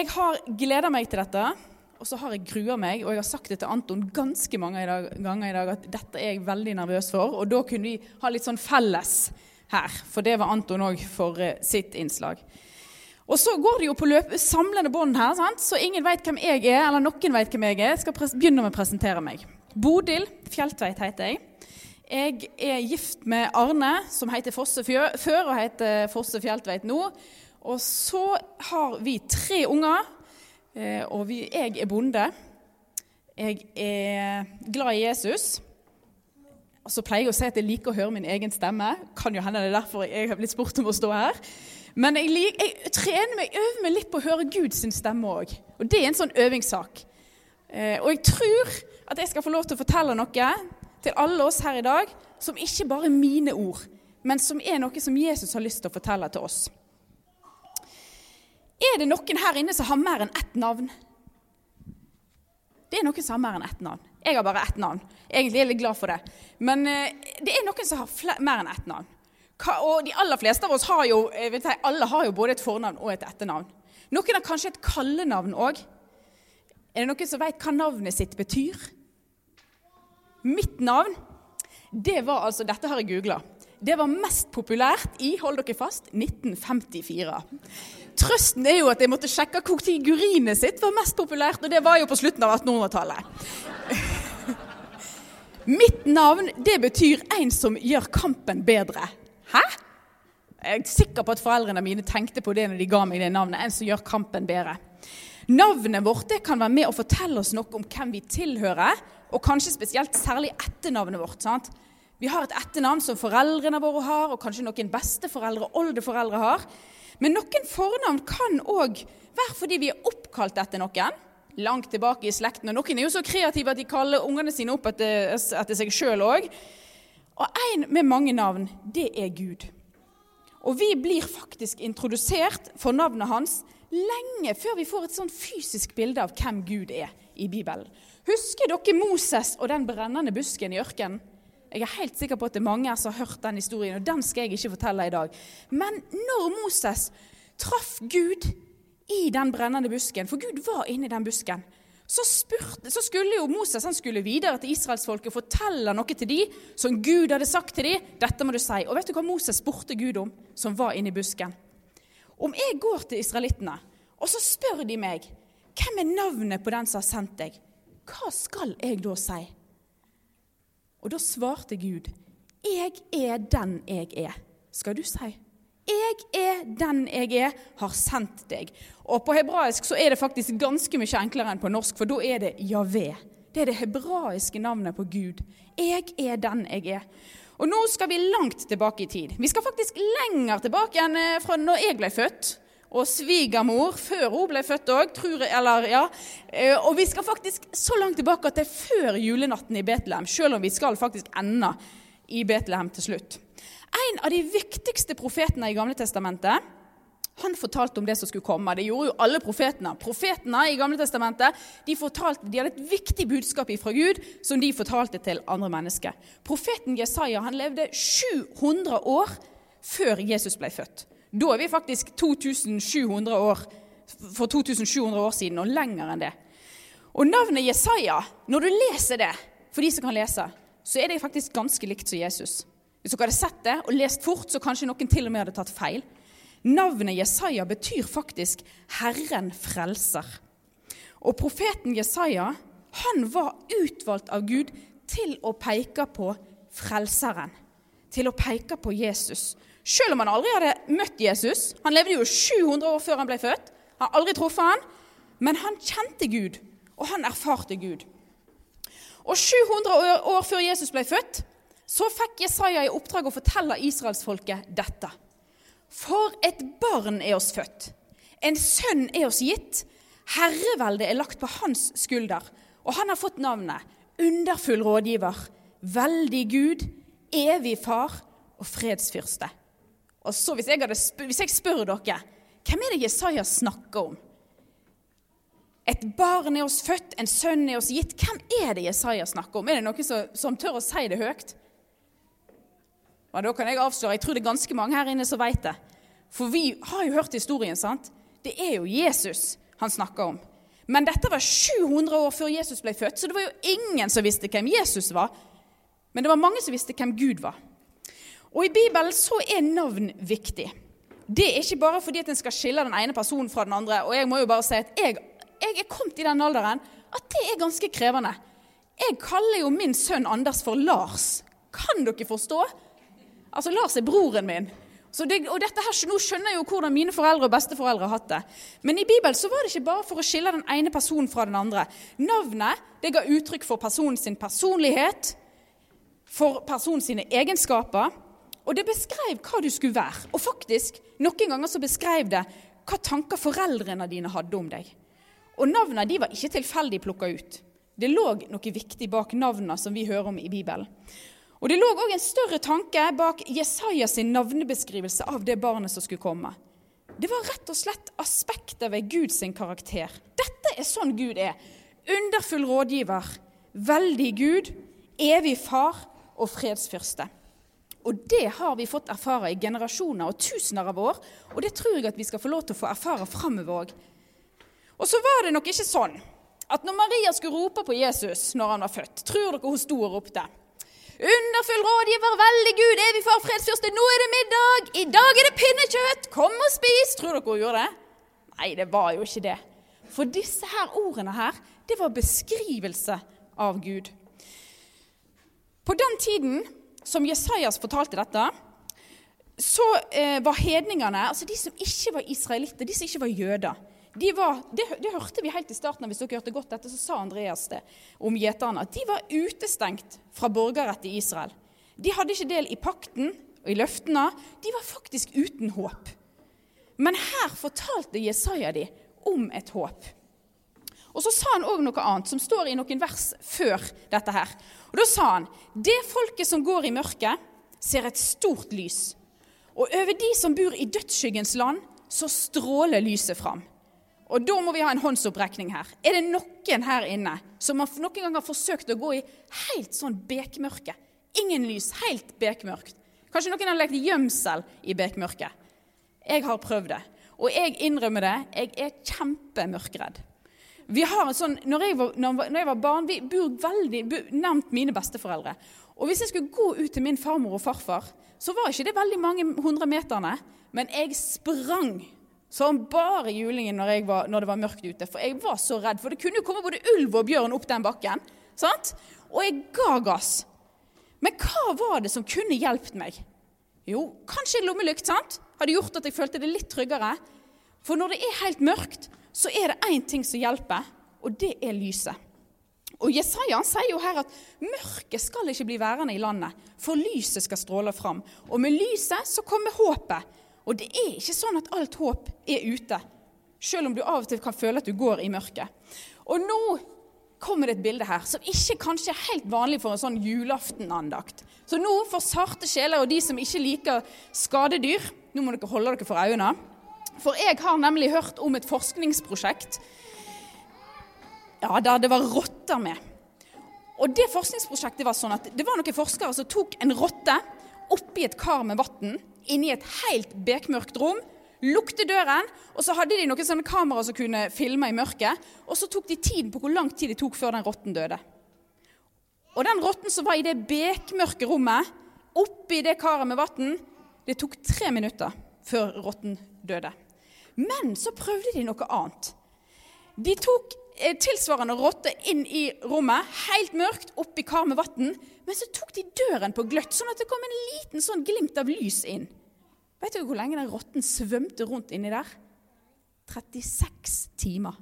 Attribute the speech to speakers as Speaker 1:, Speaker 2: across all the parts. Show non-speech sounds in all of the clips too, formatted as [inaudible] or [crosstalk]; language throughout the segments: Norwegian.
Speaker 1: Jeg har gleda meg til dette, og så har jeg grua meg. Og jeg har sagt det til Anton ganske mange ganger i dag at dette er jeg veldig nervøs for. Og da kunne vi ha litt sånn felles her, for det var Anton òg for eh, sitt innslag. Og så går det jo på løp, samlende bånd her, sant? så ingen veit hvem jeg er. eller noen vet hvem jeg er. Jeg skal begynne med å presentere meg. Bodil Fjeltveit heter jeg. Jeg er gift med Arne, som heter Fosse før og heter Fosse Fjeltveit nå. Og så har vi tre unger, eh, og vi, jeg er bonde. Jeg er glad i Jesus. Og så pleier jeg å si at jeg liker å høre min egen stemme. Kan jo hende det er derfor jeg har blitt spurt om å stå her. Men jeg, jeg trener meg, øver meg litt på å høre Guds stemme òg. Og det er en sånn øvingssak. Eh, og jeg tror at jeg skal få lov til å fortelle noe til alle oss her i dag som ikke bare er mine ord, men som er noe som Jesus har lyst til å fortelle til oss. Er det noen her inne som har mer enn ett navn? Det er noen som har mer enn ett navn. Jeg har bare ett navn. Egentlig er jeg litt glad for det. Men eh, det er noen som har mer enn ett navn. Og de aller fleste av oss har jo, si, alle har jo både et fornavn og et etternavn. Noen har kanskje et kallenavn òg. Er det noen som vet hva navnet sitt betyr? Mitt navn, det var altså Dette har jeg googla. Det var mest populært i hold dere fast 1954. Trøsten er jo at jeg måtte sjekke hvor tid Gurinet sitt var mest populært, og det var jo på slutten av 1800-tallet. [laughs] Mitt navn det betyr 'en som gjør kampen bedre'. Hæ? Jeg er sikker på at foreldrene mine tenkte på det når de ga meg det navnet. 'En som gjør kampen bedre'. Navnet vårt det kan være med å fortelle oss noe om hvem vi tilhører, og kanskje spesielt særlig etternavnet vårt. sant? Vi har et etternavn som foreldrene våre har, og kanskje noen besteforeldre og oldeforeldre har. Men noen fornavn kan òg være fordi vi er oppkalt etter noen. Langt tilbake i slekten. Og noen er jo så kreative at de kaller ungene sine opp etter, etter seg sjøl òg. Og en med mange navn, det er Gud. Og vi blir faktisk introdusert for navnet hans lenge før vi får et sånn fysisk bilde av hvem Gud er i Bibelen. Husker dere Moses og den brennende busken i ørkenen? Jeg er helt sikker på at det er mange som har hørt den historien, og den skal jeg ikke fortelle i dag. Men når Moses traff Gud i den brennende busken, for Gud var inni den busken, så, spurte, så skulle jo Moses han skulle videre til israelsfolket og fortelle noe til dem som Gud hadde sagt til dem. Dette må du si. Og vet du hva Moses spurte Gud om, som var inni busken? Om jeg går til israelittene, og så spør de meg hvem er navnet på den som har sendt deg, hva skal jeg da si? Og da svarte Gud, jeg er den jeg er, skal du si. Jeg er den jeg er, har sendt deg. Og på hebraisk så er det faktisk ganske mye enklere enn på norsk, for da er det Javé. Det er det hebraiske navnet på Gud. Jeg er den jeg er. Og nå skal vi langt tilbake i tid. Vi skal faktisk lenger tilbake enn eh, fra når jeg ble født. Og svigermor før hun ble født òg, ja. Eh, og vi skal faktisk så langt tilbake at det er før julenatten i Betlehem. Selv om vi skal faktisk ende i Betlehem til slutt. En av de viktigste profetene i Gamle Testamentet han fortalte om det som skulle komme. Det gjorde jo alle profetene. Profetene i Gamle Testamentet de, fortalte, de hadde et viktig budskap fra Gud som de fortalte til andre mennesker. Profeten Jesaja han levde 700 år før Jesus ble født. Da er vi faktisk 2700 år, for 2700 år siden, og lenger enn det. Og navnet Jesaja, når du leser det, for de som kan lese, så er det faktisk ganske likt som Jesus. Hvis dere hadde sett det og lest fort, så kanskje noen til og med hadde tatt feil. Navnet Jesaja betyr faktisk 'Herren frelser'. Og profeten Jesaja han var utvalgt av Gud til å peke på Frelseren. Til å peke på Jesus. Selv om han aldri hadde møtt Jesus. Han levde jo 700 år før han ble født. Han har aldri truffet han, Men han kjente Gud, og han erfarte Gud. Og 700 år før Jesus ble født, så fikk Jesaja i oppdrag å fortelle israelsfolket dette. For et barn er oss født, en sønn er oss gitt. Herreveldet er lagt på hans skulder, og han har fått navnet Underfull rådgiver, Veldig Gud, Evig Far og Fredsfyrste. Og så hvis jeg, hadde, hvis jeg spør dere, hvem er det Jesaja snakker om? Et barn er oss født, en sønn er oss gitt. Hvem er det Jesaja snakker om? Er det noen som, som tør å si det høyt? Og da kan jeg avsløre, jeg tror det er ganske mange her inne som vet det. For vi har jo hørt historien, sant? Det er jo Jesus. han snakker om. Men dette var 700 år før Jesus ble født, så det var jo ingen som visste hvem Jesus var. Men det var mange som visste hvem Gud var. Og i Bibelen så er navn viktig. Det er ikke bare fordi at en skal skille den ene personen fra den andre. Og jeg må jo bare si at jeg, jeg er kommet i den alderen at det er ganske krevende. Jeg kaller jo min sønn Anders for Lars. Kan dere forstå? Altså, Lars er broren min. Det, og dette her, Nå skjønner jeg jo hvordan mine foreldre og besteforeldre har hatt det. Men i Bibelen så var det ikke bare for å skille den ene personen fra den andre. Navnet det ga uttrykk for personens personlighet, for personens egenskaper, og det beskrev hva du skulle være. Og faktisk, noen ganger så beskrev det hva tanker foreldrene dine hadde om deg. Og navnene de var ikke tilfeldig plukka ut. Det lå noe viktig bak navnene som vi hører om i Bibelen. Og Det lå òg en større tanke bak Jesajas navnebeskrivelse av det barnet som skulle komme. Det var rett og slett aspekter ved Guds karakter. Dette er sånn Gud er. Underfull rådgiver, veldig Gud, evig far og fredsfyrste. Og det har vi fått erfare i generasjoner og tusener av år, og det tror jeg at vi skal få lov til å få erfare framover òg. Og så var det nok ikke sånn at når Maria skulle rope på Jesus når han var født, tror dere hun sto og ropte Underfull rådgiver, veldig Gud, evig far, fredsfyrste, nå er det middag! I dag er det pinnekjøtt! Kom og spis! Tror dere hun gjorde det? Nei, det var jo ikke det. For disse her ordene her, det var beskrivelse av Gud. På den tiden som Jesajas fortalte dette, så eh, var hedningene, altså de som ikke var israelitter, de som ikke var jøder, de var, det, det, hørte vi helt i starten, hvis dere hørte godt dette, så sa Andreas det om gjeterne. At de var utestengt fra borgerrett i Israel. De hadde ikke del i pakten og i løftene. De var faktisk uten håp. Men her fortalte Jesaja de om et håp. Og så sa han òg noe annet, som står i noen vers før dette her. Og Da sa han det folket som går i mørket, ser et stort lys. Og over de som bor i dødsskyggens land, så stråler lyset fram. Og da må vi ha en håndsopprekning her. Er det noen her inne som noen gang har forsøkt å gå i helt sånn bekmørke? Ingen lys, helt bekmørkt. Kanskje noen har lekt gjemsel i bekmørket. Jeg har prøvd det. Og jeg innrømmer det, jeg er kjempemørkredd. Vi har en sånn, når jeg, var, når jeg var barn, Vi bor veldig nærmt mine besteforeldre. Og Hvis jeg skulle gå ut til min farmor og farfar, så var ikke det veldig mange hundre meterne. Men jeg sprang som bare julingen når, var, når, det var mørkt ute. For jeg var så redd. For det kunne jo komme både ulv og bjørn opp den bakken. Sant? Og jeg ga gass. Men hva var det som kunne hjulpet meg? Jo, kanskje lommelykt. sant? Hadde gjort at jeg følte det litt tryggere. For når det er helt mørkt, så er det én ting som hjelper, og det er lyset. Og Jesaja sier jo her at mørket skal ikke bli værende i landet, for lyset skal stråle fram. Og med lyset så kommer håpet. Og det er ikke sånn at alt håp er ute, selv om du av og til kan føle at du går i mørket. Og nå kommer det et bilde her som ikke kanskje er helt vanlig for en sånn julaftenandakt. Så nå, for sarte sjeler og de som ikke liker skadedyr, nå må dere holde dere for øynene. For jeg har nemlig hørt om et forskningsprosjekt ja, der det var rotter med. Og det forskningsprosjektet var sånn at det var noen forskere som tok en rotte oppi et kar med vann inni et helt bekmørkt rom. Lukte døren, og så hadde de noen sånne kameraer som kunne filme i mørket. Og så tok de tiden på hvor lang tid det tok før den rotten døde. Og den rotten som var i det bekmørke rommet, oppi det karet med vann, det tok tre minutter før rotten døde. Men så prøvde de noe annet. De tok tilsvarende rotte inn i rommet, helt mørkt, oppi kar med vann. Men så tok de døren på gløtt, sånn at det kom en liten sånn glimt av lys inn. Vet du hvor lenge den rotten svømte rundt inni der? 36 timer.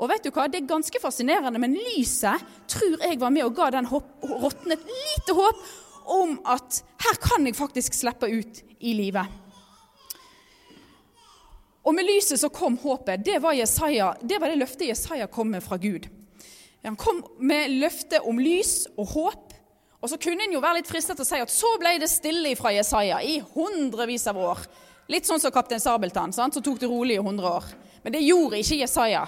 Speaker 1: Og vet du hva? Det er ganske fascinerende, men lyset tror jeg var med og ga den rotten et lite håp om at her kan jeg faktisk slippe ut i livet. Og med lyset så kom håpet. Det var, Jesaja, det var det løftet Jesaja kom med fra Gud. Han kom med løftet om lys og håp. Og så kunne en jo være litt fristet til å si at så ble det stille fra Jesaja i hundrevis av år. Litt sånn som kaptein Sabeltann, sant? som tok det rolig i 100 år. Men det gjorde ikke Jesaja.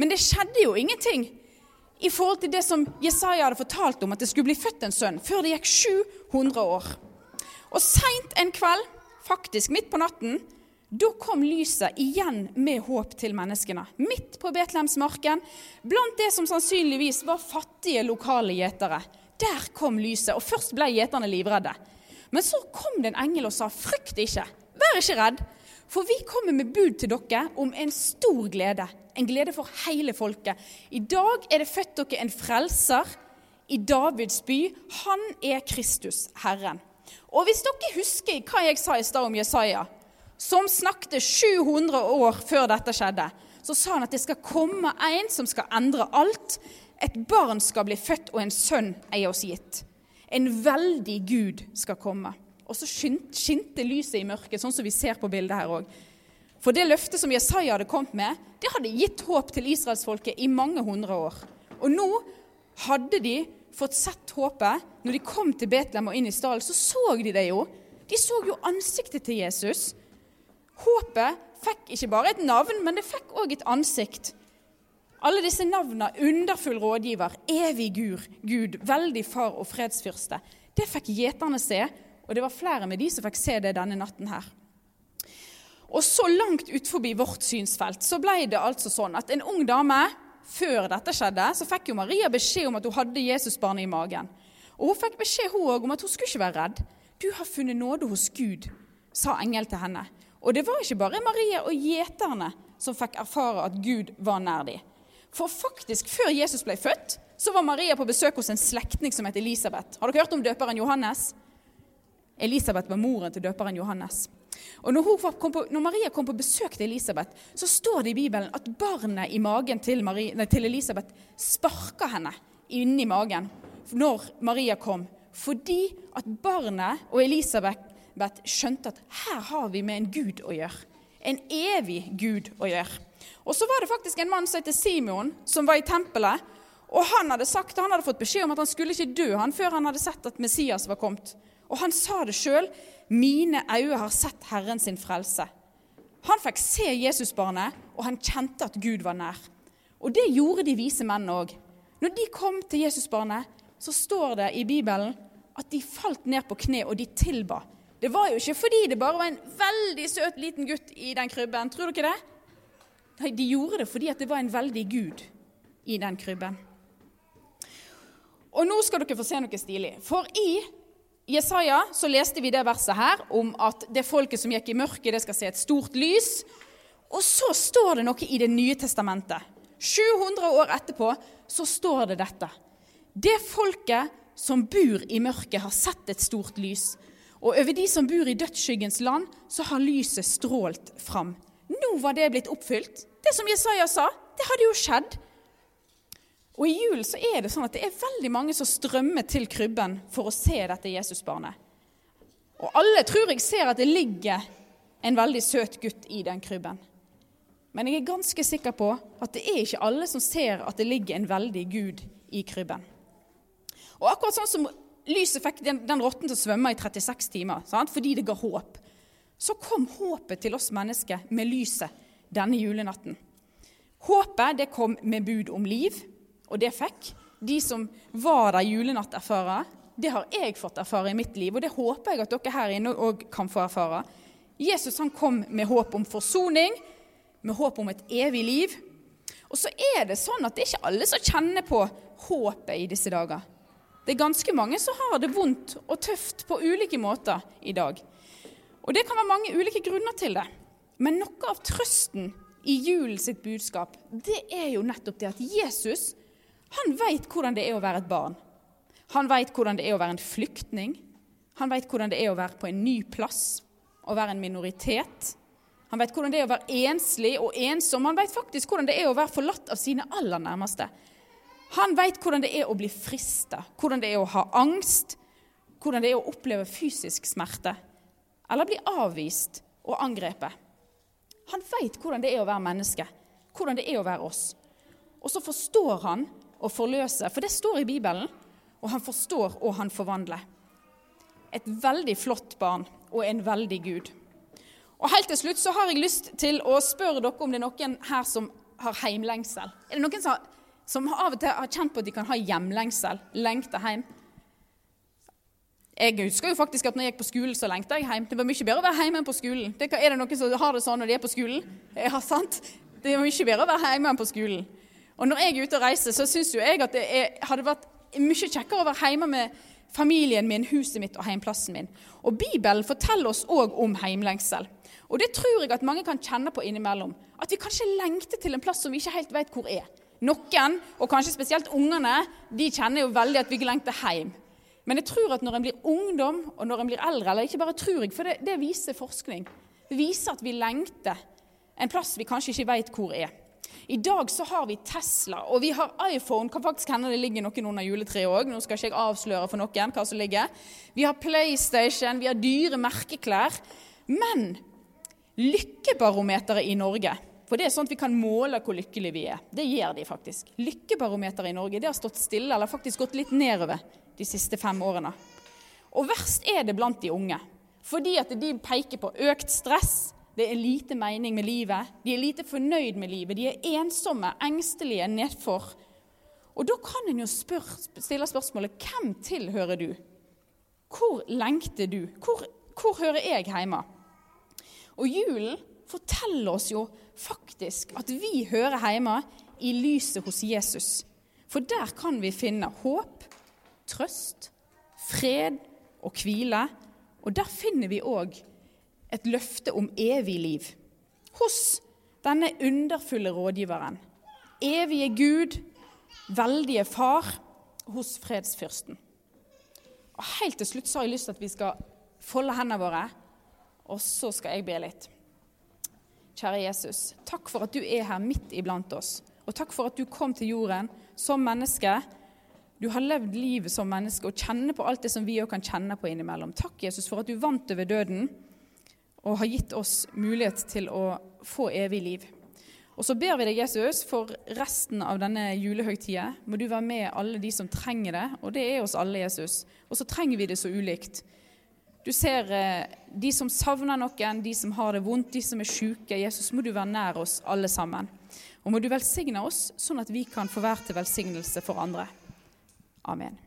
Speaker 1: Men det skjedde jo ingenting i forhold til det som Jesaja hadde fortalt om, at det skulle bli født en sønn, før det gikk 700 år. Og seint en kveld, faktisk midt på natten, Da kom lyset igjen med håp til menneskene, midt på Betlehemsmarken, blant det som sannsynligvis var fattige lokale gjetere. Der kom lyset, og først ble gjeterne livredde. Men så kom det en engel og sa, 'Frykt ikke, vær ikke redd, for vi kommer med bud til dere om en stor glede.' En glede for hele folket. I dag er det født dere en frelser i Davids by. Han er Kristus, Herren. Og hvis dere husker hva jeg sa i stad om Jesaja, som snakket 700 år før dette skjedde, så sa han at det skal komme en som skal endre alt. Et barn skal bli født, og en sønn er oss gitt. En veldig Gud skal komme. Og så skinte lyset i mørket, sånn som vi ser på bildet her òg. For det løftet som Jesaja hadde kommet med, det hadde gitt håp til israelsfolket i mange hundre år. Og nå hadde de fått sett håpet. Når de kom til Betlehem og inn i stallen, så så de det jo. De så jo ansiktet til Jesus. Håpet fikk ikke bare et navn, men det fikk òg et ansikt. Alle disse navnene, underfull rådgiver, evig Gud, Gud, veldig far og fredsfyrste, det fikk gjeterne se, og det var flere med de som fikk se det denne natten her. Og så langt utenfor vårt synsfelt så ble det altså sånn at en ung dame Før dette skjedde, så fikk jo Maria beskjed om at hun hadde Jesusbarnet i magen. Og hun fikk beskjed hun også, om at hun skulle ikke være redd. 'Du har funnet nåde hos Gud', sa engel til henne. Og det var ikke bare Maria og gjeterne som fikk erfare at Gud var nær dem. For faktisk, før Jesus ble født, så var Maria på besøk hos en slektning som het Elisabeth. Har dere hørt om døperen Johannes? Elisabeth var moren til døperen Johannes. Og når, på, når, Maria kom på besøk til Elisabeth, så står det i Bibelen at barnet i magen til, Marie, nei, til Elisabeth sparka henne inni magen når Maria kom, fordi at barnet og Elisabeth skjønte at her har vi med en Gud å gjøre. En evig Gud å gjøre. Og så var det faktisk en mann som het Simon, som var i tempelet. Og han hadde sagt, han hadde fått beskjed om at han skulle ikke dø han før han hadde sett at Messias var kommet. Og han sa det sjøl. 'Mine øyne har sett Herren sin frelse'. Han fikk se Jesusbarnet, og han kjente at Gud var nær. Og det gjorde de vise menn òg. Når de kom til Jesusbarnet, så står det i Bibelen at de falt ned på kne, og de tilba. Det var jo ikke fordi det bare var en veldig søt liten gutt i den krybben. Tror dere det? Nei, de gjorde det fordi det var en veldig Gud i den krybben. Og nå skal dere få se noe stilig. For i Jesaja så leste vi det verset her om at det folket som gikk i mørket, det skal se et stort lys. Og så står det noe i Det nye testamentet. 700 år etterpå så står det dette. Det folket som bor i mørket, har sett et stort lys. Og over de som bor i dødsskyggens land, så har lyset strålt fram. Nå var det blitt oppfylt. Det som Jesaja sa, det hadde jo skjedd. Og I julen så er det sånn at det er veldig mange som strømmer til krybben for å se dette Jesusbarnet. Og alle tror jeg ser at det ligger en veldig søt gutt i den krybben. Men jeg er ganske sikker på at det er ikke alle som ser at det ligger en veldig Gud i krybben. Og akkurat sånn som lyset fikk den, den rotten til å svømme i 36 timer sant? fordi det ga håp, så kom håpet til oss mennesker med lyset denne julenatten. Håpet det kom med bud om liv, og det fikk de som var der julenatt, erfarer. Det har jeg fått erfare i mitt liv, og det håper jeg at dere her inne òg kan få erfare. Jesus han kom med håp om forsoning, med håp om et evig liv. Og så er det sånn at det er ikke alle som kjenner på håpet i disse dager. Det er ganske mange som har det vondt og tøft på ulike måter i dag. Og det kan være mange ulike grunner til det. Men noe av trøsten i julen sitt budskap, det er jo nettopp det at Jesus han veit hvordan det er å være et barn. Han veit hvordan det er å være en flyktning. Han veit hvordan det er å være på en ny plass, å være en minoritet. Han veit hvordan det er å være enslig og ensom. Han veit faktisk hvordan det er å være forlatt av sine aller nærmeste. Han veit hvordan det er å bli frista, hvordan det er å ha angst, hvordan det er å oppleve fysisk smerte eller bli avvist og angrepet. Han veit hvordan det er å være menneske, hvordan det er å være oss. Og så forstår han og forløse, for det står i Bibelen. Og han forstår og han forvandler. Et veldig flott barn og en veldig Gud. Og Helt til slutt så har jeg lyst til å spørre dere om det er noen her som har heimlengsel. Er det noen som, som av og til har kjent på at de kan ha hjemlengsel? Lengte hjem? Jeg husker jo faktisk at når jeg gikk på skolen, så lengta jeg hjem. Det var mye bedre å være hjemme enn på skolen. Er det noen som har det sånn når de er på skolen? Ja, sant? Det er mye bedre å være hjemme enn på skolen. Og når jeg er ute og reiser, så syns jo jeg at det er, hadde vært mye kjekkere å være hjemme med familien min, huset mitt og heimplassen min. Og Bibelen forteller oss òg om heimlengsel. Og det tror jeg at mange kan kjenne på innimellom. At vi kanskje lengter til en plass som vi ikke helt vet hvor er. Noen, og kanskje spesielt ungene, de kjenner jo veldig at vi lengter hjem. Men jeg tror at når en blir ungdom, og når en blir eldre, eller ikke bare tror jeg, for det, det viser forskning, det viser at vi lengter en plass vi kanskje ikke vet hvor er. I dag så har vi Tesla, og vi har iPhone. Kan faktisk hende det ligger noen under juletreet òg. Nå skal ikke jeg avsløre for noen hva som ligger. Vi har PlayStation, vi har dyre merkeklær. Men lykkebarometeret i Norge For det er sånn at vi kan måle hvor lykkelige vi er. Det gjør de faktisk. Lykkebarometeret i Norge det har stått stille, eller faktisk gått litt nedover de siste fem årene. Og verst er det blant de unge. Fordi at de peker på økt stress, det er lite mening med livet, de er lite fornøyd med livet, de er ensomme, engstelige nedfor. Og da kan en jo spør, stille spørsmålet hvem tilhører du? Hvor lengter du? Hvor, hvor hører jeg hjemme? Og julen forteller oss jo faktisk at vi hører hjemme i lyset hos Jesus. For der kan vi finne håp, trøst, fred og hvile. Og der finner vi òg et løfte om evig liv hos denne underfulle rådgiveren. Evige Gud, veldige Far, hos fredsfyrsten. Og Helt til slutt så har jeg lyst til at vi skal folde hendene våre, og så skal jeg be litt. Kjære Jesus, takk for at du er her midt iblant oss. Og takk for at du kom til jorden som menneske du har levd livet som menneske og kjenner på alt det som vi òg kan kjenne på innimellom. Takk, Jesus, for at du vant over døden og har gitt oss mulighet til å få evig liv. Og så ber vi deg, Jesus, for resten av denne julehøytida. Må du være med alle de som trenger det, og det er oss alle, Jesus. Og så trenger vi det så ulikt. Du ser eh, de som savner noen, de som har det vondt, de som er syke. Jesus, må du være nær oss alle sammen. Og må du velsigne oss, sånn at vi kan få være til velsignelse for andre. Amen.